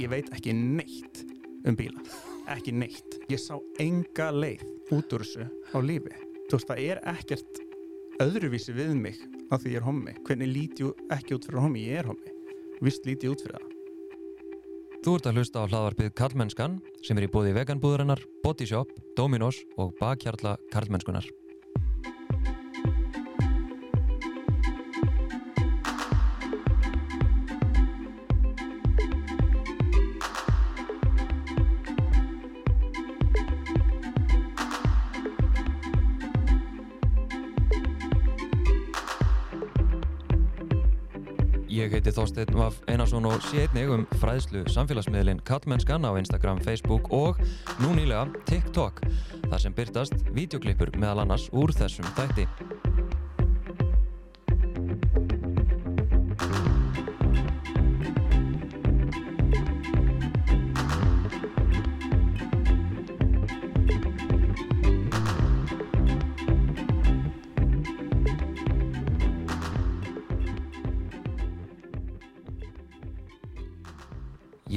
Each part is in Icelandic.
ég veit ekki neitt um bíla. Ekki neitt, ég sá enga leið út úr þessu á lífi. Þú veist, það er ekkert öðruvísi við mig á því ég er hommi. Hvernig líti ekki út fyrir hommi, ég er hommi. Vist líti út fyrir það. Þú ert að hlusta á hlaðvarpið Karlmennskan sem er í bóði veganbúðurinnar, Bodyshop, Dominos og bakhjarla Karlmennskunar. Þorsteinn Vaf Einarsson og sé einnig um fræðslu samfélagsmiðlinn Kallmennskan á Instagram, Facebook og nú nýlega TikTok þar sem byrtast videoklippur meðal annars úr þessum þætti.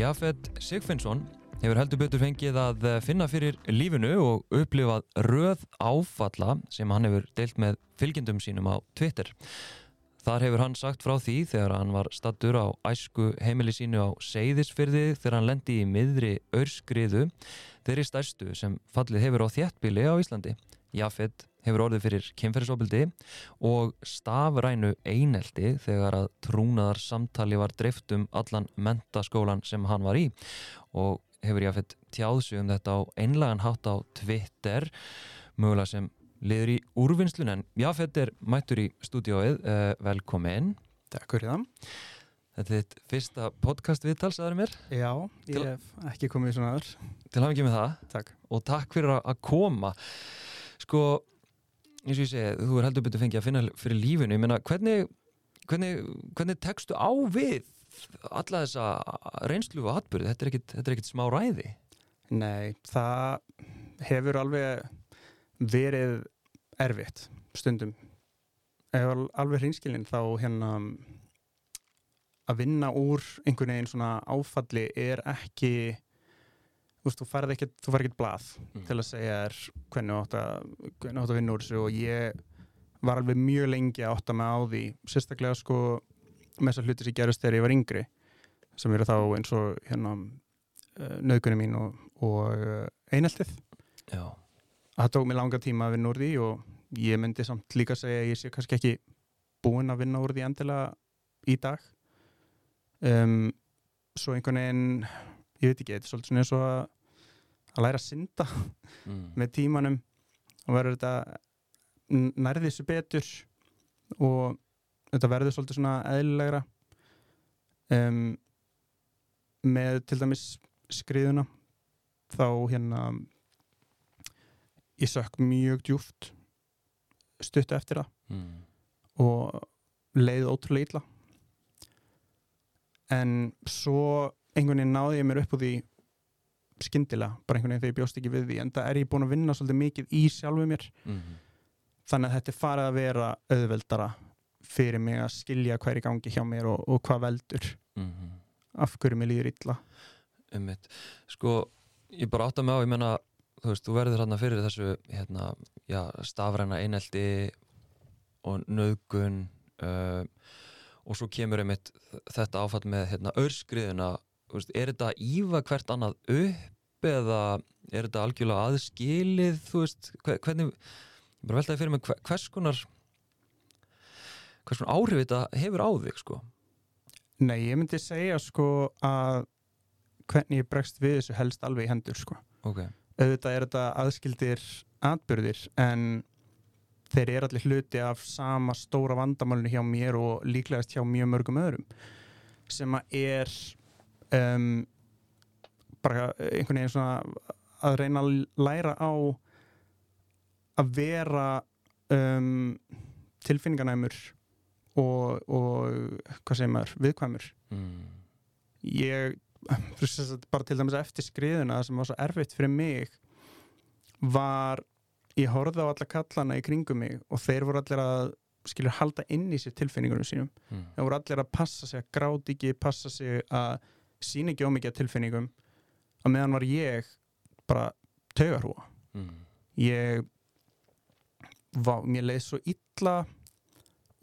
Jafet Sigfinnsson hefur heldur betur fengið að finna fyrir lífinu og upplifað röð áfalla sem hann hefur deilt með fylgjendum sínum á Twitter. Þar hefur hann sagt frá því þegar hann var stattur á æsku heimili sínu á Seyðisfyrði þegar hann lendi í miðri örskriðu þeirri stærstu sem fallið hefur á þjættbíli á Íslandi. Jafet hefur orðið fyrir kynferðisofbildi og stafrænu eineldi þegar að trúnaðar samtali var dreift um allan mentaskólan sem hann var í. Og hefur ég að fett tjáðsug um þetta á einlagan hátt á Twitter mögulega sem liður í úrvinnslun en Jafet er mættur í stúdióið uh, velkomin Takk fyrir það. Þetta er þitt fyrsta podcast viðtal, sagður mér? Já, Til- ég hef ekki komið í svona aður til ekki með það. Takk. Og takk fyrir að koma. Sko, eins og ég segi þú er heldur betur fengið að finna fyrir lífinu. Ég meina, hvernig, hvernig, hvernig tekstu á við alla þessa reynslu og atbyrði þetta er ekkit, þetta er ekkit smá ræði. Nei, það hefur alveg verið erfitt stundum. Var alveg hreinskilin þá hérna að vinna úr einhvern veginn svona áfalli er ekki þú veist, þú færð ekkert, þú færð ekkert blað Mm. til að segja þér hvernig átt að, hvernig átt að vinna úr þessu og ég var alveg mjög lengi að átta mig á því sérstaklega sko með þessar hluti sem gerist þegar ég var yngri sem eru þá eins og hérna uh, nöðgunum mín og, og uh, eineltið. Já, það tók mig langa tíma að vinna úr því og ég myndi samt líka segja að ég sé kannski ekki búinn að vinna úr því endilega í dag. Um, svo einhvern veginn ég veit ekki, þetta er svolítið svona eins og að, að læra að synda mm. með tímanum og verður þetta n- nærði þessu betur og þetta verður svolítið svona eðlilegra um, með til dæmis skriðuna þá hérna ég sökk mjög djúft stuttu eftir það Mm. og leið ótrúlega illa en svo einhvern veginn náði ég mér upp úr því skyndilega, bara einhvern veginn þegar ég bjóst ekki við því en það er ég búin að vinna svolítið mikið í sjálfu mér Mm. þannig að þetta er farið að vera auðveldara fyrir mig að skilja er í gangi hjá mér og, og hvað veldur Mm. af hverju mér líður illa Einmitt. Sko, ég bara átta mig á, ég menna, þú veist, þú verður hérna fyrir þessu, hérna, já, stafræna einelti og nöðgun uh, og svo kemur einmitt þetta áfatt með, hérna, örskriðuna, veist, er þetta ífa hvert annað upp eða er þetta algjörlega aðskilið, þú veist, hve- hvernig, ég bara veltaði fyrir mig hver- hvers konar, hvers konar áhrif þetta hefur á þig, sko. Nei, ég myndi segja sko að hvernig ég bregst við þessu helst alveg í hendur sko Ok, auðvitað er þetta aðskildir atbyrðir en þeir eru allir hluti af sama stóra vandamálinu hjá mér og líklegast hjá mjög mörgum öðrum sem að er um, bara einhvern veginn svona að reyna að læra á að vera um, tilfinninganæmur og, og hvað segir maður, viðkvæmur mm. ég bara til dæmis eftir skriðuna sem var svo erfitt fyrir mig var ég horfði á alla kallana í kringum mig og þeir voru allir að skilur halda inn í sér tilfinningunum sínum Mm. þeir voru allir að passa sig að gráti ekki passa sig að sín ekki ómikið tilfinningum og meðan var ég bara taugarhúa mm. ég var, mér leið svo illa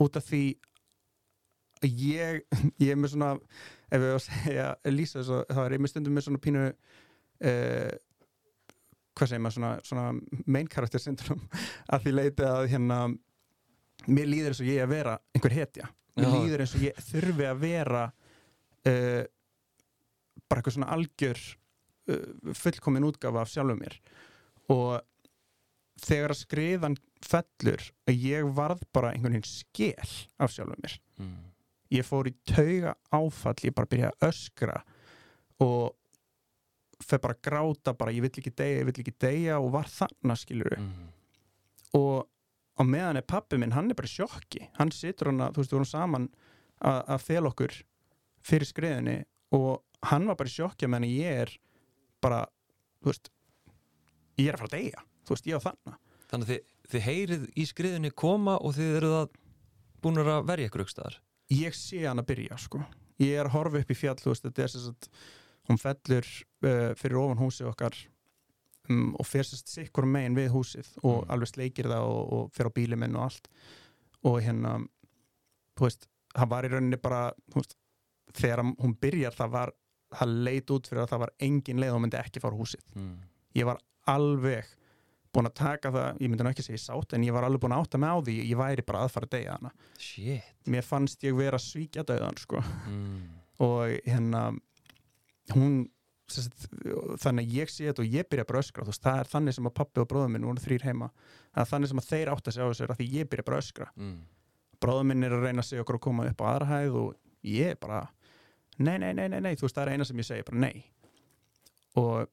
út af því að ég ég er með svona ef við á að segja, að það er ég með stundum með svona pínu uh, hvað segir maður svona, svona main character syndrom að því leiti að hérna mér líður eins og ég að vera einhver hetja mér Já. líður eins og ég þurfi að vera uh, bara eitthvað svona algjör uh, fullkomin útgafa af sjálfum mér og þegar að skriðan fellur að ég varð bara einhvern veginn skel af sjálfum mér Mm. ég fór í tauga áfall ég bara byrjaði að öskra og fer bara gráta bara ég vill ekki deyja, ég vill ekki deyja og var þarna skilur Mm. og á meðan er pappi minn, hann er bara sjokki hann situr hann að, þú veist, við vorum saman að fel okkur fyrir skriðinni og hann var bara í sjokki meðan ég er bara þú veist, ég er að fara að deyja þú veist, ég á þarna. Þannig að þið, þið heyrið í skriðunni koma og þið eruð að búin að verja ykkur aukstaðar ég sé hann að byrja sko. Ég er að horfa upp í fjall, þú veist, þetta er sagt hún fellur uh, fyrir ofan húsið okkar um, og fer sérst sikkur megin við húsið og Mm. alveg sleikir það og, og fer á bíli minn og allt. Og hérna þú veist, það var í rauninni bara þú veist, þegar hún byrjar það var, það leit út fyrir að það var engin leið og myndi ekki fara húsið. Mm. ég var alveg búin að taka það, ég myndi nú ekki segja sátt en ég var alveg búin að átta mig á því ég væri bara að fara að deyja hana Shit. Mér fannst ég vera svíkja döðan sko. Mm. og hérna hún sest, þannig að ég sé þetta og ég byrja bara öskra. Þú veist, það er þannig sem að pappi og bróðum minn voru þrýr heima. Þannig sem að þeir átt að segja á þessu er að því ég byrja bara öskra. Mm. bróðum minn er að reyna að segja okkur að koma upp á aðra hæð og ég bara nei, nei, nei, nei, nei, þú veist, það er eina sem ég segi bara nei og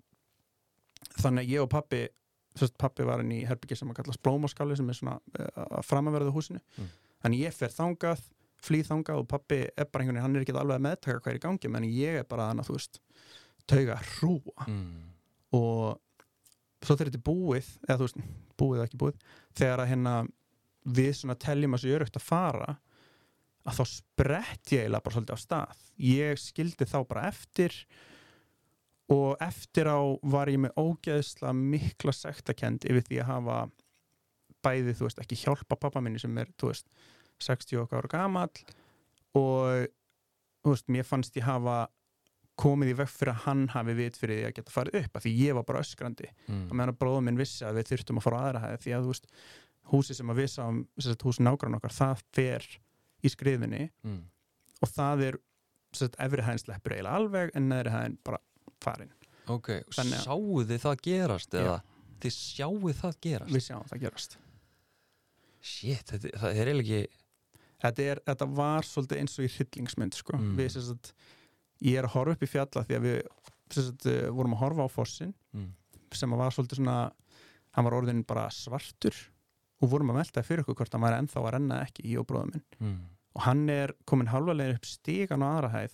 þannig að ég og pappi sest, pappi var inn í herbyggi sem að kallast blómaskáli sem er svona uh, að framaverðu húsinu Mm. þannig ég fer þangað flýð þangað og pappi er bara einhvern veginn hann er ekki alveg að meðtaka hvað er í gangi menn ég er bara þannig að þú veist tauga hrúa Mm. og svo þegar þetta er búið eða þú veist, búið eða ekki búið þegar að hérna við svona teljum að sér örugt að fara að þá sprett ég eiginlega bara svolítið á stað ég skildi þá bara eftir og eftir á var ég með ógeðsla mikla sektakend yfir því að hafa bæði, þú veist, ekki hjálpa pappa minni sem er, þú veist, 60 okkar ára gamall og þú veist, mér fannst ég hafa komið í veg fyrir að hann hafi vit fyrir því að geta farið upp, af því ég var bara öskrandi Mm. og meðan að bróðum minn vissi að við þurftum að fara á aðra hæði því að þú veist, húsi sem að við sáum sem sagt, húsi nágrann okkar, það fer í skrifinni Mm. og það er sagt, efri hæðin sleppur eiginlega alveg en neðri hæðin bara farin Ok, Þannig sáu þið það gerast eða þið sjáu það gerast við sjáum það gerast Shit, þetta, það er eiginlega ekki þetta, er, þetta var svolítið eins og í hryllingsmynd sko. Mm. við sem sagt, ég er að horfa upp í fjalla því að við sagt, eh, vorum að horfa á fossin mm. sem var svolítið svona hann var orðin bara svartur og vorum að velta fyrir okkur hvort hann væri ennþá að renna ekki í og bróðum minn Mm. og hann er komin halva leiðin upp stígan á aðra hæð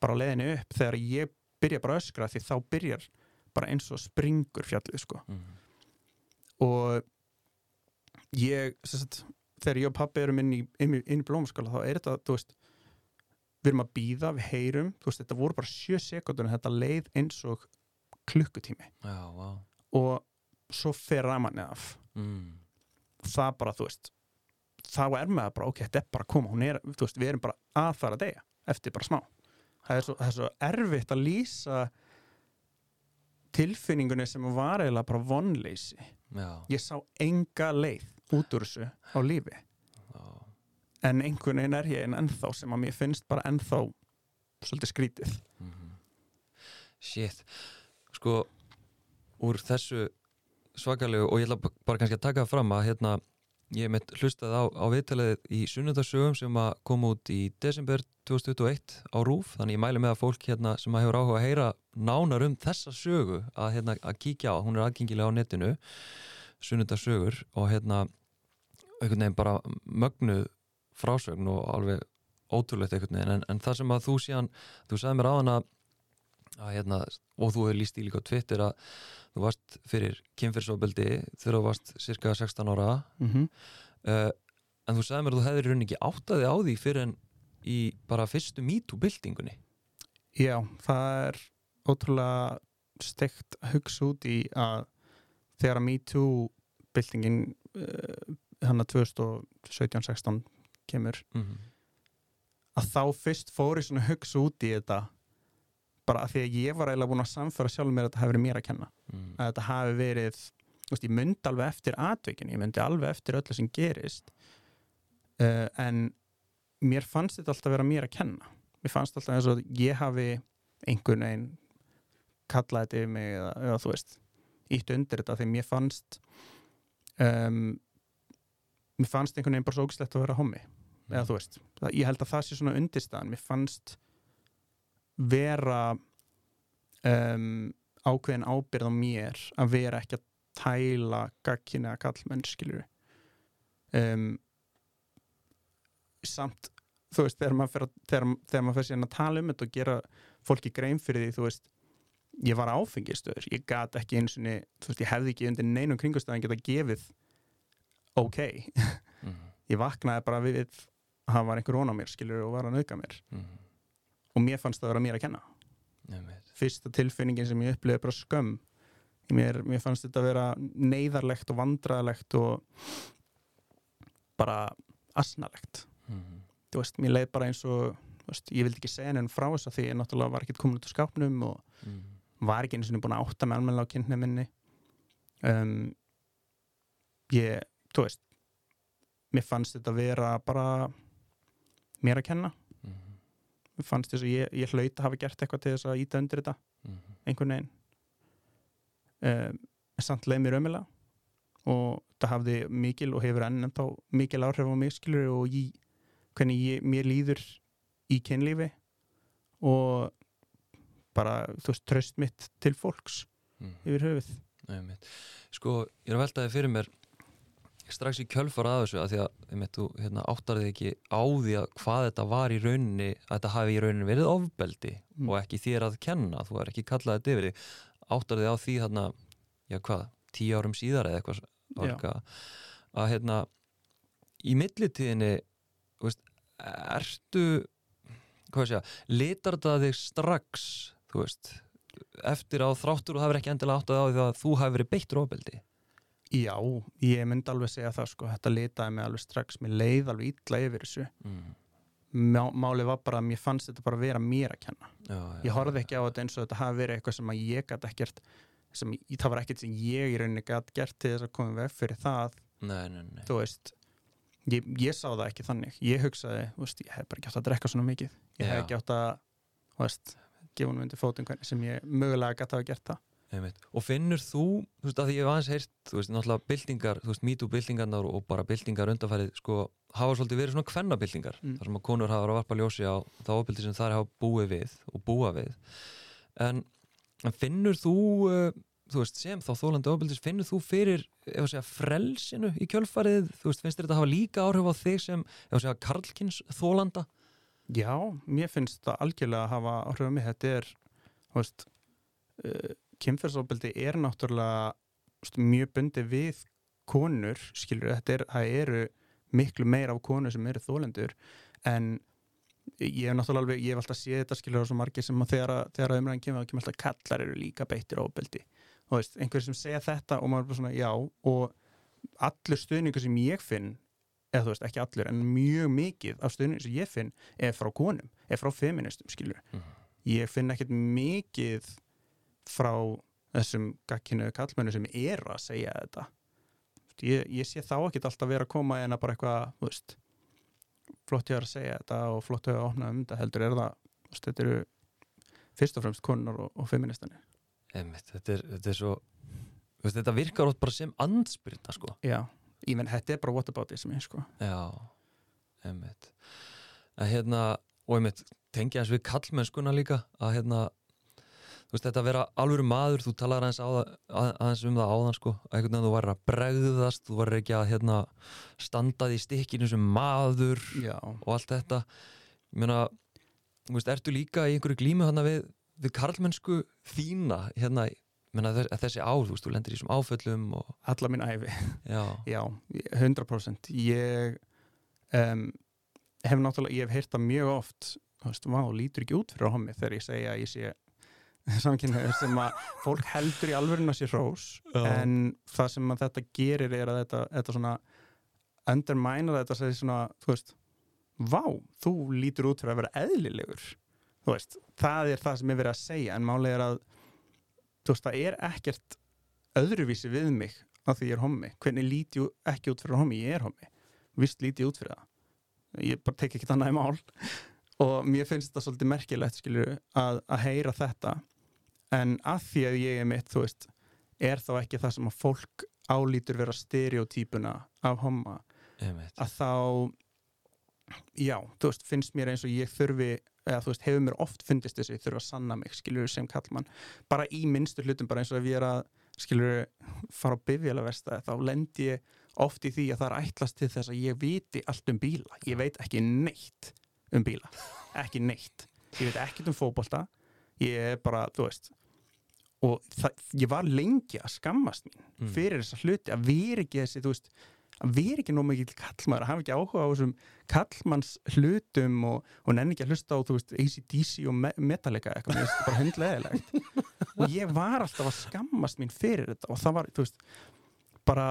bara á leiðinni upp þegar ég byrja bara að öskra því þá byrjar bara eins og springur fjallið sko Mm. og ég sagt, þegar ég og pappi erum inn í, inn í, inn í blómaskala þá er þetta, þú veist við erum að býða, við heyrum veist, þetta voru bara sjö sekundur en þetta leið eins og klukkutími Já, vá og svo fer ramanni af mm. Það bara, þú veist þá er það bara, ok, þetta er bara að koma. Er, veist, við erum bara að fara að deyja eftir bara smá. Það er svo, það er svo erfitt að lýsa tilfinningunni sem var eiginlega bara vonleysi. Já, ég sá enga leið út úr þessu á lífi. Já. En einhvern veginn er ég en ennþá sem að mér finnst bara ennþá svolítið skrítið. Mhm. Shit. Sko, úr þessu svakalegu og ég ætla bara kannski að taka fram að hérna ég mitt hlustaði á, á viðtalið í sunnundarsögum sem að koma út í desember 2021 á RÚF þannig ég mæli með að fólk hérna sem að hefur áhuga að heyra nánar um þessa sögu að, hérna, að kíkja á, hún er aðgengilega á netinu sunnundarsögur og hérna einhvern veginn bara mögnuð frásögn og alveg ótrúlegt einhvern veginn. En, en það sem að þú síðan þú sagði mér áðan að, að hérna, og þú hefur líst í líka á Twitter að þú varst fyrir kynfyrsofbeldi þegar þú varst cirka 16 ára. Mm -hmm. uh, en þú sagði mér að þú hefðir rauninni ekki áttaði á því fyrir en í bara fyrstu MeToo-byltingunni. Já, það er ótrúlega steikt að hugsa út í að þegar að MeToo byltingin uh, hann að 2017-16 kemur mm að þá fyrst fór ég svona hugsa út í þetta bara að því að ég var eiginlega búin að samfæra sjálf mér að þetta hafi verið mér að kenna. -hmm. að þetta hafi verið veist, ég myndi alveg eftir atvikin ég myndi alveg eftir öllu sem gerist uh, en mér fannst þetta alltaf vera mér að kenna. Mér fannst alltaf eins og ég hafi einhvern veginn kallaði þetta yfir mig eða, eða þú veist ítt undir þetta því mér fannst um, mér fannst einhvern veginn bara svo ógislegt að vera hommi. Eða þú veist, ég held að það sé svona undirstaðan, mér fannst vera um, ákveðin ábyrð á mér að vera ekki að tæla gagkinni að kallmenn skilur um, samt þú veist, þegar maður að, þegar, þegar maður fer síðan að tala um þetta og gera fólki grein fyrir því, þú veist ég var áfengistöður, ég gat ekki eins og þú veist, ég hefði ekki undir neinum kringustöðan geta gefið ok Mhm. ég vaknaði bara við að það var einhver ón á mér skilur og var að nauka mér Mhm. Og mér fannst það vera mér að kenna Einmitt. fyrsta tilfinningin sem ég upplifði bara skömm mér, mér fannst þetta vera neyðarlegt og vandraðlegt og bara asnalegt Mhm. þú veist, mér leið bara eins og veist, ég vildi ekki segja henni frá þess að því ég náttúrulega var ekkert komin út á skápnum og Mhm. var ekki eins og búin að átta með almennilega á kynni minni um, ég, þú veist mér fannst þetta vera bara mér að kenna fannst þess að ég, ég hlaut að hafa gert eitthvað til þess að íta undir þetta Mhm. einhvern veginn um, samt leið mér ömulega og það hafði mikil og hefur enn þá mikil áhrif á mig skilur og í, hvernig ég, mér líður í kynlífi og bara, þú veist, tröst mitt til fólks Mhm. yfir höfuð Einmitt. Sko, ég er að velta þig fyrir mér strax í kjölfar að þessu að því að einmitt, þú hérna, áttar þig ekki á því að hvað þetta var í rauninni að þetta hafi í rauninni verið ofbeldi Mm. og ekki þér að kenna, þú er ekki kallað þetta yfir þig. Áttar þig á því hérna, já hvað, tíu árum síðar eða eitthvað eitthvað, að hérna í millitíðinni veist, ertu hvað sé ég, litar þetta þig strax þú veist eftir á þráttur og það verið ekki endilega áttað á því að þú hafi verið beittur ofbeldi Já, ég myndi alveg segja það sko, þetta litaði mig alveg strax, mér leið alveg illa yfir þessu. Mm. Má, Málið var bara að mér fannst þetta bara vera mér að kenna. Já, já, Ég horfði ekki á þetta eins og þetta hafi verið eitthvað sem að ég gæti ekkert sem, það var ekkert sem ég í rauninni gæti gert til þess að koma veg fyrir það. Nei, nei, nei. þú veist ég, ég sá það ekki þannig, ég hugsaði veist, ég hef bara átt að drekka svona mikið. Ég hef Já. ekki átt að veist, gefa hún undir fótinn hvernig sem ég mögulega gæti að gert það Einmitt. og finnur þú, þú veist, að ég hef aðeins heyrt þú veist, náttúrulega byltingar, þú veist, MeToo-byltingarnar og bara byltingar undanfærið, sko hafa svolítið verið svona kvennabyltingar, Mm. þar sem að konur hafa verið að varpa ljósi á það ofbeldi sem þær hafa búið við og búa við en, en finnur þú uh, þú veist, sem þá þólandi ofbeldis finnur þú fyrir, ef að segja, frelsinu í kjölfarið, þú veist, finnst þetta hafa líka áhrif á þig sem, ef að segja, karlkins þólanda? Já, mér finnst það algjörlega að hafa áhrif á mig, þetta er uh, kynferðsofbeldi er náttúrulega veist, mjög bundi við konur, skilur, þetta er, eru miklu meira af konur sem eru þólendur en ég hef náttúrulega alveg, ég hef alltaf séð þetta skilur á svo margir sem að þegar, þegar að umræðin kemur þá kemur alltaf kallar eru líka beittir ofbeldi. Þú veist, einhver sem segja þetta og maður er bara svona já og allur stuðningur sem ég finn eða þú veist, ekki allur, en mjög mikið af stuðningur sem ég finn er frá konum er frá feministum, skilur Mhm. ég finn ekkert mikið frá þessum gagginu kallmennu sem er að segja þetta. Ég, ég sé þá ekkert alltaf vera að koma en að bara eitthvað, flott ég að segja þetta og flott ég að opna um þetta heldur er það, þetta eru fyrst og fremst konunar og, og feministanir þetta er, þetta er svo veist, þetta virkar ótt bara sem andspyrna, sko. Já, ég menn, þetta er bara what about this mér, sko. Já, einmitt. Að hérna, og einmitt tengja eins við kallmennskuna líka að hérna veist þetta að vera alvöru maður þú talar aðeins, á, að, aðeins um það áðan sko, að einhvern veginn þú væri að bregðast þú væri ekki að hérna standað í stikkinu sem maður já, og allt þetta. Ég meina, þú veist, ertu líka í einhverju glímu hana við, við karlmennsku þína, hérna þess, þessi ár, þú veist, þú lendir í þessum áföllum og, alla mín æfi já, Já, 100% Ég um, hef náttúrulega, ég hef heyrt það mjög oft þú veist, vá, lítur ekki út fyrir hommi þegar ég segja að ég sé samkynniður sem að fólk heldur í alvörinu að sé hrós Já. en það sem að þetta gerir er að þetta, þetta svona undermænar þetta segir svona, þú veist vá, þú lítur út fyrir að vera eðlilegur. Þú veist, það er það sem er verið að segja en málið er að þú veist, það er ekkert öðruvísi við mig að því ég er hommi. Hvernig líti ég ekki út fyrir hommi, ég er hommi. Vist líti ég út fyrir það. Ég bara tek ekki í mál. Og mér finnst þetta svolítið merkilegt skilur, að, að heyra þetta en að því að ég er mitt þú veist, er þá ekki það sem að fólk álítur vera stereotypuna af homma að þá já, þú veist, finnst mér eins og ég þurfi eða þú veist, hefur mér oft fundist þess að ég þurfa að sanna mig, skilur sem kallmann bara í minnstu hlutum, bara eins og ef ég er að skilur, fara á bifjölaversta þá lendi ég oft í því að það er ætlast til þess að ég viti allt um bíla. Ég veit ekki neitt um bíla. Ekki neitt, ég veit ekkert um fótbolta. Ég er bara, þú veist og það, ég var lengi að skammast mín Mm. fyrir þessa hluti að vera ekki þessi, þú veist að vera ekki nóg mikið kallmaður, að hafa ekki áhuga á þessum kallmanns hlutum og, og nenni ekki að hlusta á, þú veist, ACDC og me Metallica eitthvað, mér finnst þetta bara hundleðilegt og ég var alltaf að skammast mín fyrir þetta og það var, þú veist bara,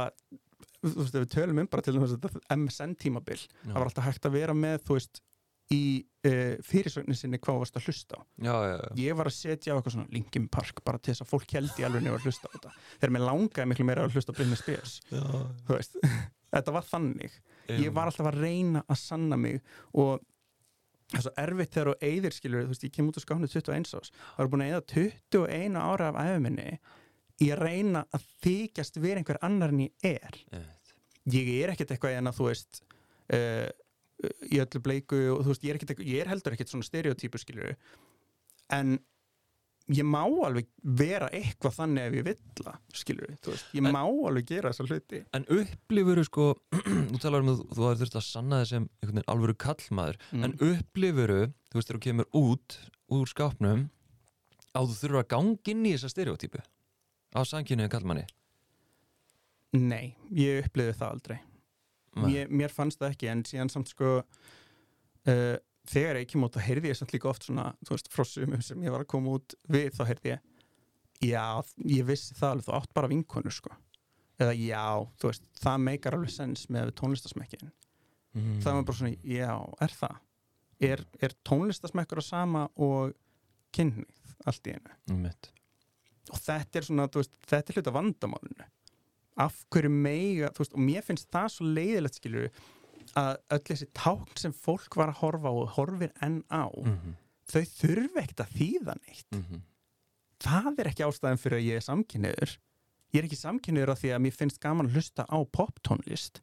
þú veist, við tölum um bara til þess að MSN tímabil það var alltaf hægt að vera með, þú veist í uh, fyrirsögnin sinni hvað varst að hlusta á. Já, já, já. ég var að setja á eitthvað svona Linkin Park bara til þess að fólk held í alveg nefnir að hlusta á þetta. Þegar mér langaði miklu meira að hlusta á Britney Spears. Þú veist, þetta var þannig. Ég var alltaf að reyna að sanna mig og það er svo erfitt þegar þú eyðir skilur, þú veist, ég kem út á skánu 21 ás, það var búin að eyða 21 ára af æfuminni í að reyna að þykjast vera einhver annar en ég er. Ég er ekkert eitthvað en að þú veist uh, í öllu bleiku og þú veist, ég er, eitthvað- ég er heldur ekkert svona stereotypu skilur en ég má alveg vera eitthvað þannig ef ég vill það skilur þú veist, ég En- má alveg gera þessa hluti. En upplifuru sko, þú talar um að þú- hefur þurft að sanna þess sem einhvern veginn alvöru kallmaður. Mm. en upplifuru, þú veist þegar þú kemur út úr skápnum að þú þurfur að ganga inn í þessa stereotypu á sanginniðu kallmanni Nei, ég upplifði það aldrei. Mér, mér fannst það ekki en síðan samt sko uh, þegar ég út þá heyrði ég samt líka oft svona þú veist, frá sumum sem ég var að koma út við þá heyrði ég já, ég vissi það alveg, þú átt bara vinkonur sko. Eða já, þú veist, það meikar alveg sens með tónlistasmekkin mm. það var bara svona, já, er það? Er, er tónlistasmekkur á sama og kynning allt í einu? Einmitt. og þetta er svona, þú veist, þetta er hluta vandamálinu af hverju meiga, þú veist, og mér finnst það svo leiðilegt skilur að öll þessi tákn sem fólk var að horfa á og horfir enn á, Mhm. þau þurfi ekkert að þýða neitt Mhm. það er ekki ástæðan fyrir að ég er samkynniður ég er ekki samkynniður af því að mér finnst gaman að hlusta á poptónlist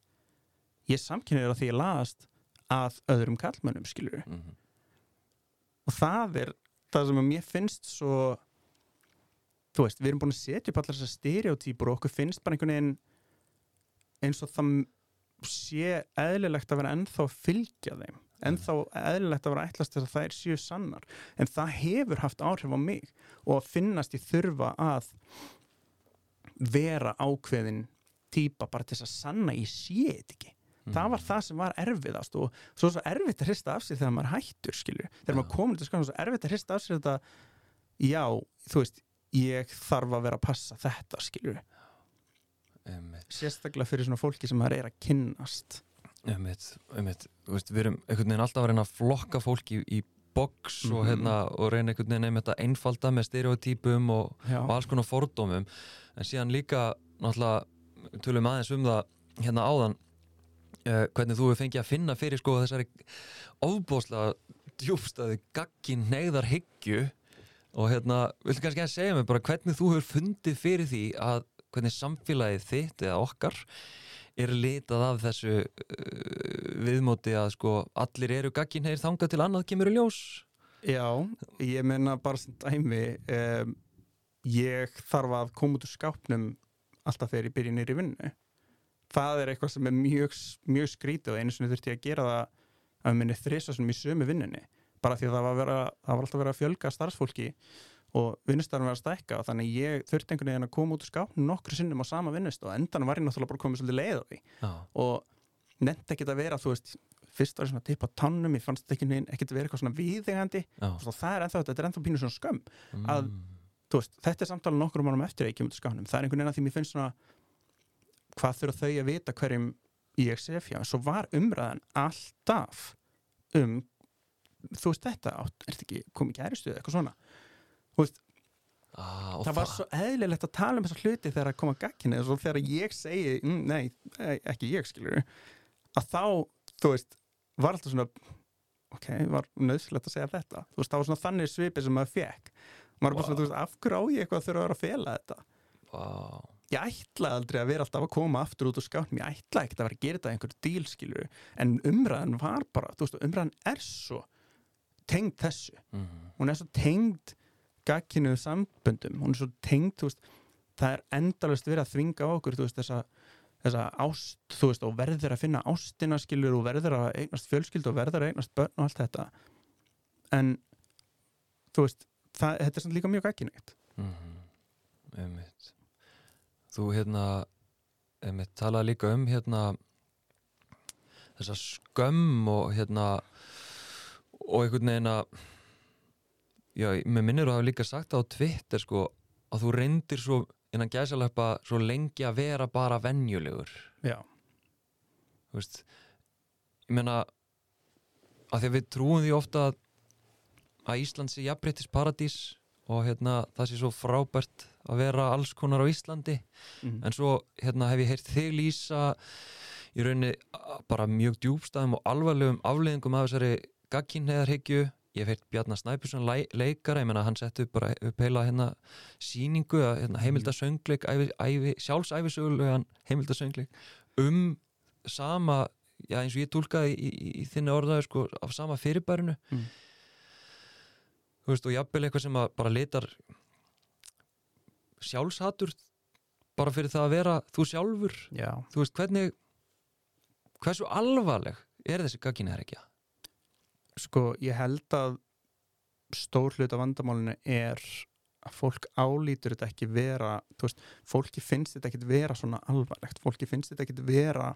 ég er samkynniður af því að ég laðast að öðrum kallmönnum skilur Mhm. og það er það sem að mér finnst svo þú veist, við erum búin að setja upp allar þessar stereotýpur og okkur finnst bara einhvern veginn eins og það sé eðlilegt að vera ennþá að fylgja þeim ennþá eðlilegt að vera ætlast þess að það er séu sannar. En það hefur haft áhrif á mig og að finnast ég þurfa að vera ákveðin týpa bara til þess að sanna ég sé þetta ekki. Það var það sem var erfiðast og svo svo erfitt að hrista af sig þegar maður hættur skilur, þegar Já. maður komur til skoðan svo erfitt að hrista af sig þetta. Já, þú veist, ég þarf að vera að passa þetta skilur, Einmitt. sérstaklega fyrir svona fólki sem maður er að kynnast. Einmitt, einmitt, veist, við erum einhvern veginn alltaf að reyna að flokka fólki í, í box og, Mhm. hérna, og reyna einhvern veginn einmitt að einfalda með stereotypum og, og alls konar fordómum. En síðan líka náttúrulega tölum aðeins um það hérna áðan uh, hvernig þú hefur fengið að finna fyrir sko þessari ofbóðslega djúbstæði gagkin neyðar hyggju og hérna, viltu kannski að segja mér bara hvernig þú hefur fundið fyrir því að hvernig samfélagið þitt eða okkar er litað af þessu uh, viðmóti að sko allir eru gagkin heyr þangað til annað kemur í ljós? Já, ég menna bara sem dæmi um, ég þarf að koma út úr skápnum alltaf þegar ég byrja nýri vinnu. Það er eitthvað sem er mjög, mjög skrítið og einu sinni þurfti ég að gera það að minni þrisasunum í sömu vinnunni bara því að það var, vera, það var alltaf verið að fjölga starfsfólki og vinnustarfum var að stækka og þannig ég þurfti einhvern veginn að koma út úr skápnum nokkru sinnum á sama vinnust og endan var ég náttúrulega bara komið svolítið leið á því. Já, og nefnt ekki að vera þú veist fyrst var ég svona að tippa tannum, ég fannst þetta ekki ekkert vera eitthvað svona viðegandi já. og það er ennþá, þetta er ennþá pínu svona skömm að- Mm. þú veist, þetta er samtala nokkur um árum eftir að ég kemur til skáðunum, það er einhvern veginn að því mér finnst svona hvað þurfa þau að vita hverjum ég sé fjá, en svo var umræðan alltaf um þú veist þetta, átt, er þetta ekki komið gæristuð eitthvað svona? Ah, og það var svo eðlilegt að tala um þessa hluti þegar að koma gagginni og svo þegar ég segi, mm, nei, e- ekki ég skilur að þá, þú veist var alltaf svona ok, var nöðsilegt að segja þetta. Þú veist, það var svona þannig svipið sem maður fekk maður er bara svona, þú veist, af hverju á ég eitthvað að þurfa að vera að fela þetta? Wow. ég ætlaði aldrei að vera alltaf að koma aftur út úr skápnum, ég ætlaði ekkert að vera að gera þetta einhverju díl, skilur en umræðan var bara, þú veist, umræðan er svo tengd þessu. Mm. hún er svo tengd gagginu samböndum, hún er svo tengd veist, það er endalust verið að þvinga á okkur, veist, þessa, þessa ást, veist, og verður að finna ástina skilur og verður að eignast fjölskyldu og verður að eignast börn og allt þetta. En þú veist, það, þetta er samt líka mjög gagginægt Mm einmitt. Þú hérna talaði líka um hérna þessa skömm og hérna og einhvern veginn að já, mér minnir að hafa líka sagt á Twitter sko að þú reyndir svo innan gæsaleppa svo lengi að vera bara venjulegur. Já, þú veist ég meina að því að við trúum því ofta að, að Ísland sé jafnbreytis paradís og hérna það sé svo frábært að vera alls konar á Íslandi. Mm. en svo hérna hef ég heyrt þig lýsa í rauninni bara mjög djúbstæðum og alvarlegum afleðingum af þessari gagkinnheðarhyggju ég hef heyrt Bjarnar Snæpjusson leikara ég menna hann setti upp bara upp heila hérna síningu að hérna, heimildasöngleik ævi, ævi, sjálfsæfisögulegan heimildasöngleik um sama, já eins og ég tólkaði í, í, í þinni orðaði sko af sama fyrirbærinu. Mm. þú veist og jafnvel eitthvað sem að bara litar sjálfshatur bara fyrir það að vera þú sjálfur. Já, þú veist hvernig hversu alvarleg er þessi gagginherikja sko, ég held að stór hlut af vandamálinu er að fólk álítur þetta ekki vera þú veist, fólki finnst þetta ekki vera svona alvarlegt, fólki finnst þetta ekki vera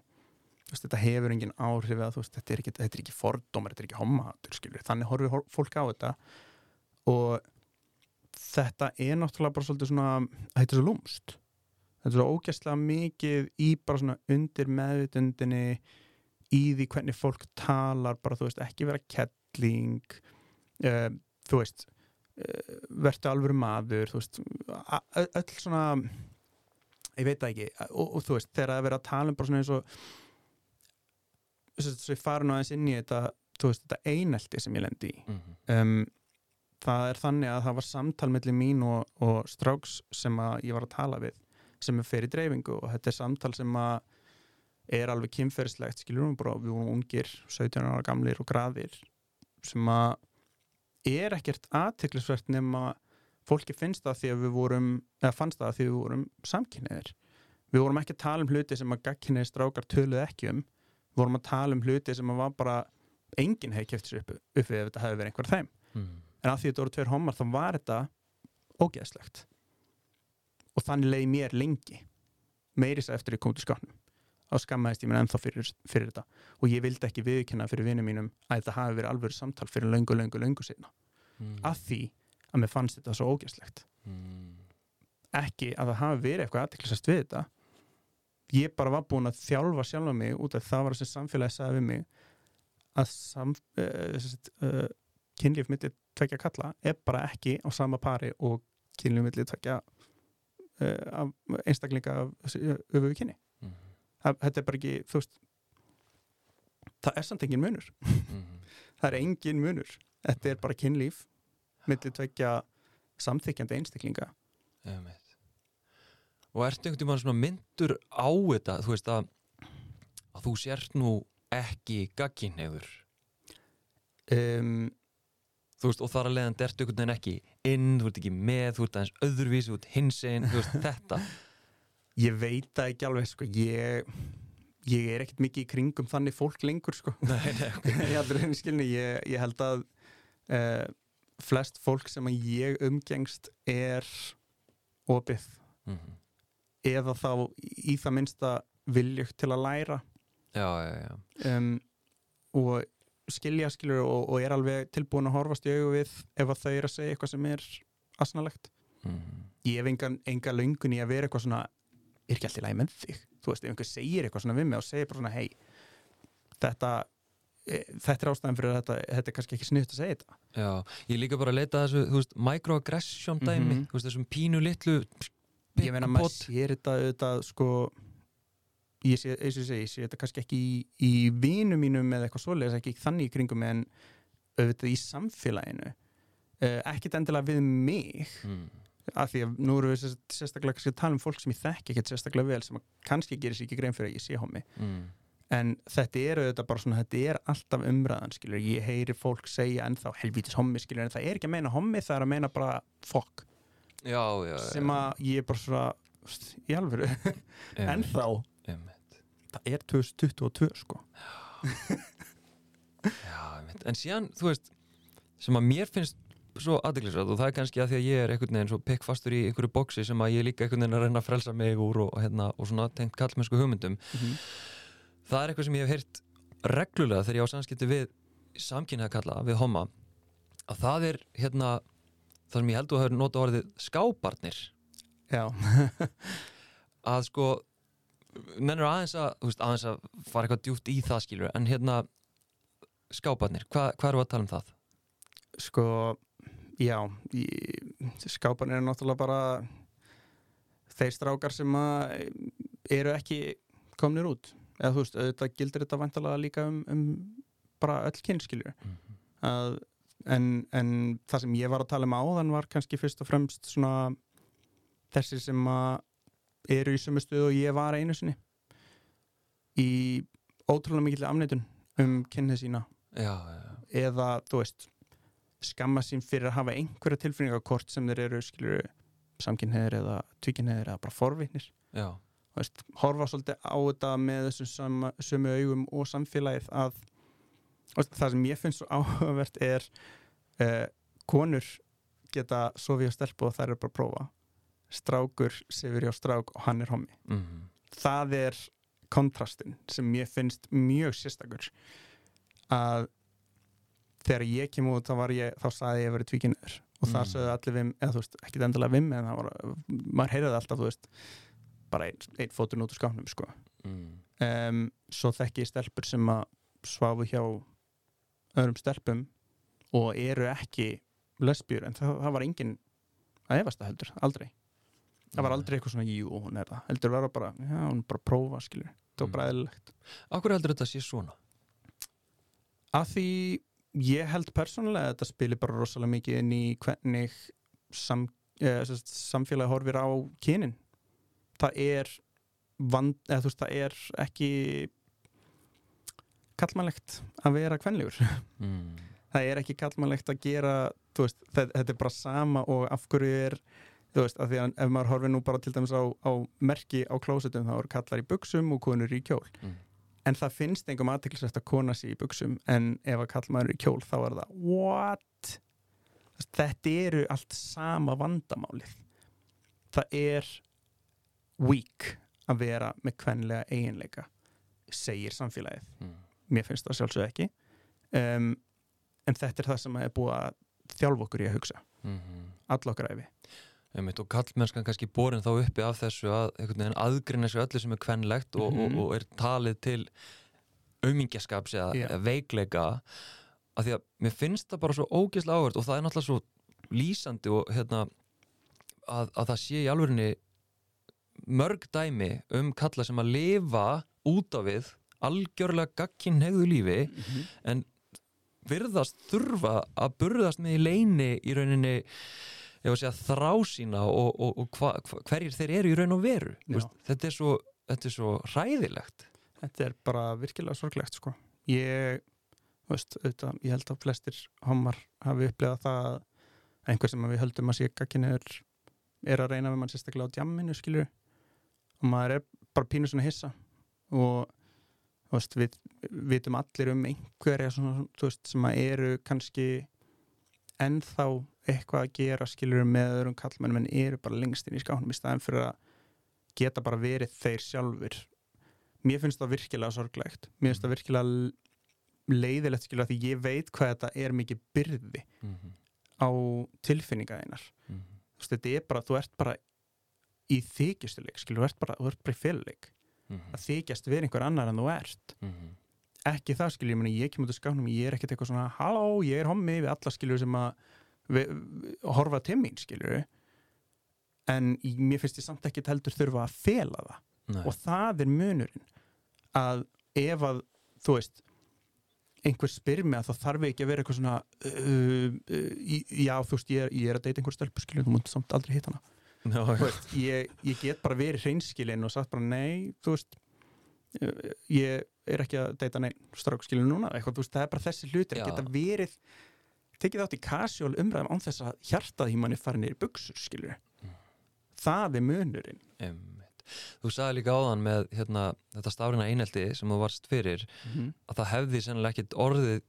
þú veist, þetta hefur engin áhrif eða þú veist, þetta er ekki, þetta er ekki fordómar þetta er ekki homahatur, skilur, þannig horfir hor- fólk á þetta og þetta er náttúrulega bara svolítið svona, þetta er svo lúmst þetta er svo ógæslega mikið í bara svona undir meðvitundinni í því hvernig fólk talar bara, þú veist, ekki vera kettling uh, þú veist uh, verður alvöru maður þú veist, öll svona ég veit það ekki og, og þú veist, þegar það er verið að tala um bara svona eins og þess að ég fara nú aðeins inn í þetta þú veist, þetta einelti sem ég lendi í mm -hmm. um, það er þannig að það var samtal millir mín og, og stráks sem að ég var að tala við sem er fyrir dreifingu og þetta er samtal sem að er alveg kynferðislegt skilur við bara, við vorum ungir 17 ára gamlir og graðir sem að er ekkert aðteklisvert nema fólki finnst það því að við vorum eða fannst það því að við vorum samkynniðir við vorum ekki að tala um hluti sem að gagkynniðir strákar töluð ekki um. Við vorum að tala um hluti sem að var bara enginn hefði kæft sér upp, upp við ef þetta hefði verið einhver af þeim. Mm. en að því þetta voru tveir homar þá var þetta ógeðslegt. Og þannig leiði mér lengi. Meiri þess að eftir ég kom til skápnum þá skammaðist ég mér ennþá fyrir, fyrir þetta. Og ég vildi ekki viðkynna fyrir vinum mínum að þetta hafi verið alveg samtal fyrir löngu, löngu, löngu sinna Mm. að því að mér fannst þetta svo ógeðslegt. Mm. ekki að það hafi verið eitthvað aðteklisast við þetta. Ég bara var búin að þjálfa sjálfa mig út af það var sem samfélagi sagði við mig að sam, uh, uh, kynlíf milli tvekja kalla er bara ekki á sama pari og kynlíf milli tvekja uh, af einstaklinga af öfugu kynni þetta er bara ekki, þú veist það er samt engin munur. Mm. það er engin munur. Þetta er bara kynlíf milli tvekja samþykjandi einstaklinga. Einmitt. og ertu einhvern tímann svona myndur á þetta þú veist að, að þú sért nú ekki gagginhefur um, þú veist og þar að leiðan ertu einhvern veginn ekki inn, þú ert ekki með, þú ert aðeins öðruvísi þú ert hins einn, þú veist þetta Ég veit það ekki alveg sko. ég, ég er ekkert mikið í kringum þannig fólk lengur sko. nei, nei, ok ég, ég, ég held að uh, flest fólk sem að ég umgengst er opið mm eða þá í það minnsta viljögt til að læra já, já, já um, og skilja skilur og, og er alveg tilbúin að horfast í augu við ef að þau eru að segja eitthvað sem er asnalegt mm. ég hef enga, enga löngun í að vera eitthvað svona er ekki alltaf læg með þig þú veist, ef einhver segir eitthvað svona við mig og segir bara svona hei, þetta e, þetta er ástæðan fyrir þetta þetta er kannski ekki sniðt að segja þetta Já, ég líka bara að leita þessu, þú veist, microaggression dæmi, Mhm. þú veist, þessum pínu litlu ég meina maður sér þetta auðvitað sko ég sé, eins og segi, ég sé þetta kannski ekki í, í vinu mínum eða eitthvað svoleiðis ekki þannig í kringum en auðvitað í samfélaginu uh, ekkit endilega við mig mm. Af því að nú erum við sérst- sérstaklega kannski að tala um fólk sem ég þekki ekkert sérstaklega vel sem kannski gerir sér ekki grein fyrir að ég sé homi Mm. en þetta er auðvitað bara svona þetta er alltaf umræðan skilur ég heyri fólk segja ennþá helvítis homi skilur en það er ekki að meina homi það er að meina bara fokk. Sem að ég er bara svona í alvöru. Ennþá. einmitt. það er 2022 sko. Já. En síðan, þú veist, sem að mér finnst svo aðdeglisvæð og það er kannski að því að ég er einhvern veginn svo pikkfastur í einhverju bóksi sem að ég líka einhvern veginn að reyna að frelsa mig úr og, hérna, og svona tengt kallmennsku hugmyndum. Það er eitthvað sem ég hef heyrt reglulega þegar ég á samskipti við samkynnaða kalla, við homma að það er hérna það sem ég held að hafa notað orðið skábarnir já, að sko mennur aðeins að, veist, aðeins að fara eitthvað djúpt í það skilur en hérna skábarnir, hva, hvað eru að tala um það? sko já, skápan er náttúrulega bara þeir strákar sem að eru ekki komnir út. Eða þú veist, auðvitað gildir þetta vantalega líka um, um bara öll kynskilur að, en, en það sem ég var að tala um áðan var kannski fyrst og fremst svona þessi sem að eru í sömu stöðu og ég var einu sinni. Í ótrúlega mikill afneitun um kynnið sína. Já, já, já. eða þú veist skamma sín fyrir að hafa einhverja tilfinningakort sem þeir eru skilur samkynneðir eða tvíkynneðir eða bara veist, horfa svolítið á þetta með þessum sama, sömu augum og samfélagið að veist, það sem ég finnst svo áhugavert er uh, konur geta sofið á stelpu og þær eru bara að prófa. Strákur sefur hjá strák og hann er homi Mm það er kontrastin sem ég finnst mjög sérstakur. Að þegar ég kem út ég, þá saði ég að vera tvíkinniður og það Mm. sögðu allir vim, eða þú veist, ekki endilega vim en það var, maður heyrði alltaf, þú veist bara einn ein fótur út úr skáfnum sko. mm. um, svo þekki ég stelpur sem að sváfu hjá öðrum stelpum og eru ekki lesbjur, en það, það var engin að efast það heldur, aldrei það var aldrei eitthvað svona, jú, hún er það heldur vera bara, já, hún er bara að prófa, skilur það var Mm. bara eðlilegt Akkur heldur þetta sé svona? að því ég held persónulega að þetta spili bara rosalega mikið inn í hvernig sam, eh, samfélagi horfir á kynin það er vand, eða veist, það er ekki kallmannlegt að vera kvenlegur Mm. það er ekki kallmannlegt að gera veist, þetta er bara sama og af hverju er þú veist, af því að ef maður horfir nú bara til dæmis á, á merki á klósetum þá eru kallar í buksum og konur í kjól Mm. En það finnst engum aðteklisvægt að kona sig í buksum en ef að kallmaður er í kjól þá er það what? Þetta eru allt sama vandamálið. Það er weak að vera með kvenlega eiginleika segir samfélagið. Mm. mér finnst það sjálfsög ekki. Um, en þetta er það sem er búið að þjálfa okkur í að hugsa. Mm all okkar æfi Einmitt, og kallmennskan kannski borin þá uppi af þessu að aðgrina þessu öllu sem er kvennlegt og, Mhm. og, og er talið til aumingjaskaps eða, eða veikleika. Af því að mér finnst það bara svo ógeðslega áhört og það er náttúrulega svo lýsandi og hérna að, að það sé í alvörinni mörg dæmi um kalla sem að lifa út á við algjörlega gagkinn hegðu lífi en virðast þurfa að burðast með í leini í rauninni ég var að segja þrá sína og, og, og hva, hva, hverjir þeir eru í raun og veru. Veist, þetta, er svo, þetta er svo hræðilegt þetta er bara virkilega sorglegt sko. ég, veist, auðvitað, ég held að flestir homar hafi upplegað það að einhver sem við höldum að sé gagkinniður er að reyna við mann sérstaklega á djamminu skilur og maður er bara pínu svona hissa og veist, við vitum allir um einhverja svona, veist, sem eru kannski ennþá eitthvað að gera skilur með öðrum kallmennum en eru bara lengst inn í skáknum í staðin fyrir að geta bara verið þeir sjálfur mér finnst það virkilega sorglegt mér finnst það virkilega l- leiðilegt skilur að því ég veit hvað þetta er mikið byrði Mhm. á tilfinninga þeinar Mhm. þú veist, þetta er bara, þú ert bara í þykjustuleik, skilur, þú ert bara, þú ert bara í féluleik Mhm. að þykjast við einhver annar en þú ert Mhm. ekki það skilur, ég meni, ég kemur út af skáfnum ég er ekkert eitthvað svona, halló, ég er hommi við alla skilur sem að horfa til mín skilur en mér finnst ég samt ekki heldur þurfa að fela það Nei. og það er munurinn að ef að, þú veist einhver spyr mig að þá þarf ekki að vera eitthvað svona uh, uh, já, þú veist, ég er, ég er að deyta einhver stelpu skilur, þú múnt samt aldrei hitta hana Já, já. veist, ég, ég get bara verið hreinskilinn og sagt bara nei, veist ég er ekki að deyta neinn strákskilin núna, eitthvað, veist, það er bara þessi hlutir Já. geta verið tekið átt í casual umræðum án þess að hjartað í manni fari í buksur, skilur Mm. það er munurinn Einmitt. Þú sagði líka áðan með hérna, þetta stafrina einelti sem þú varst fyrir að það hefði sennilega ekkit orðið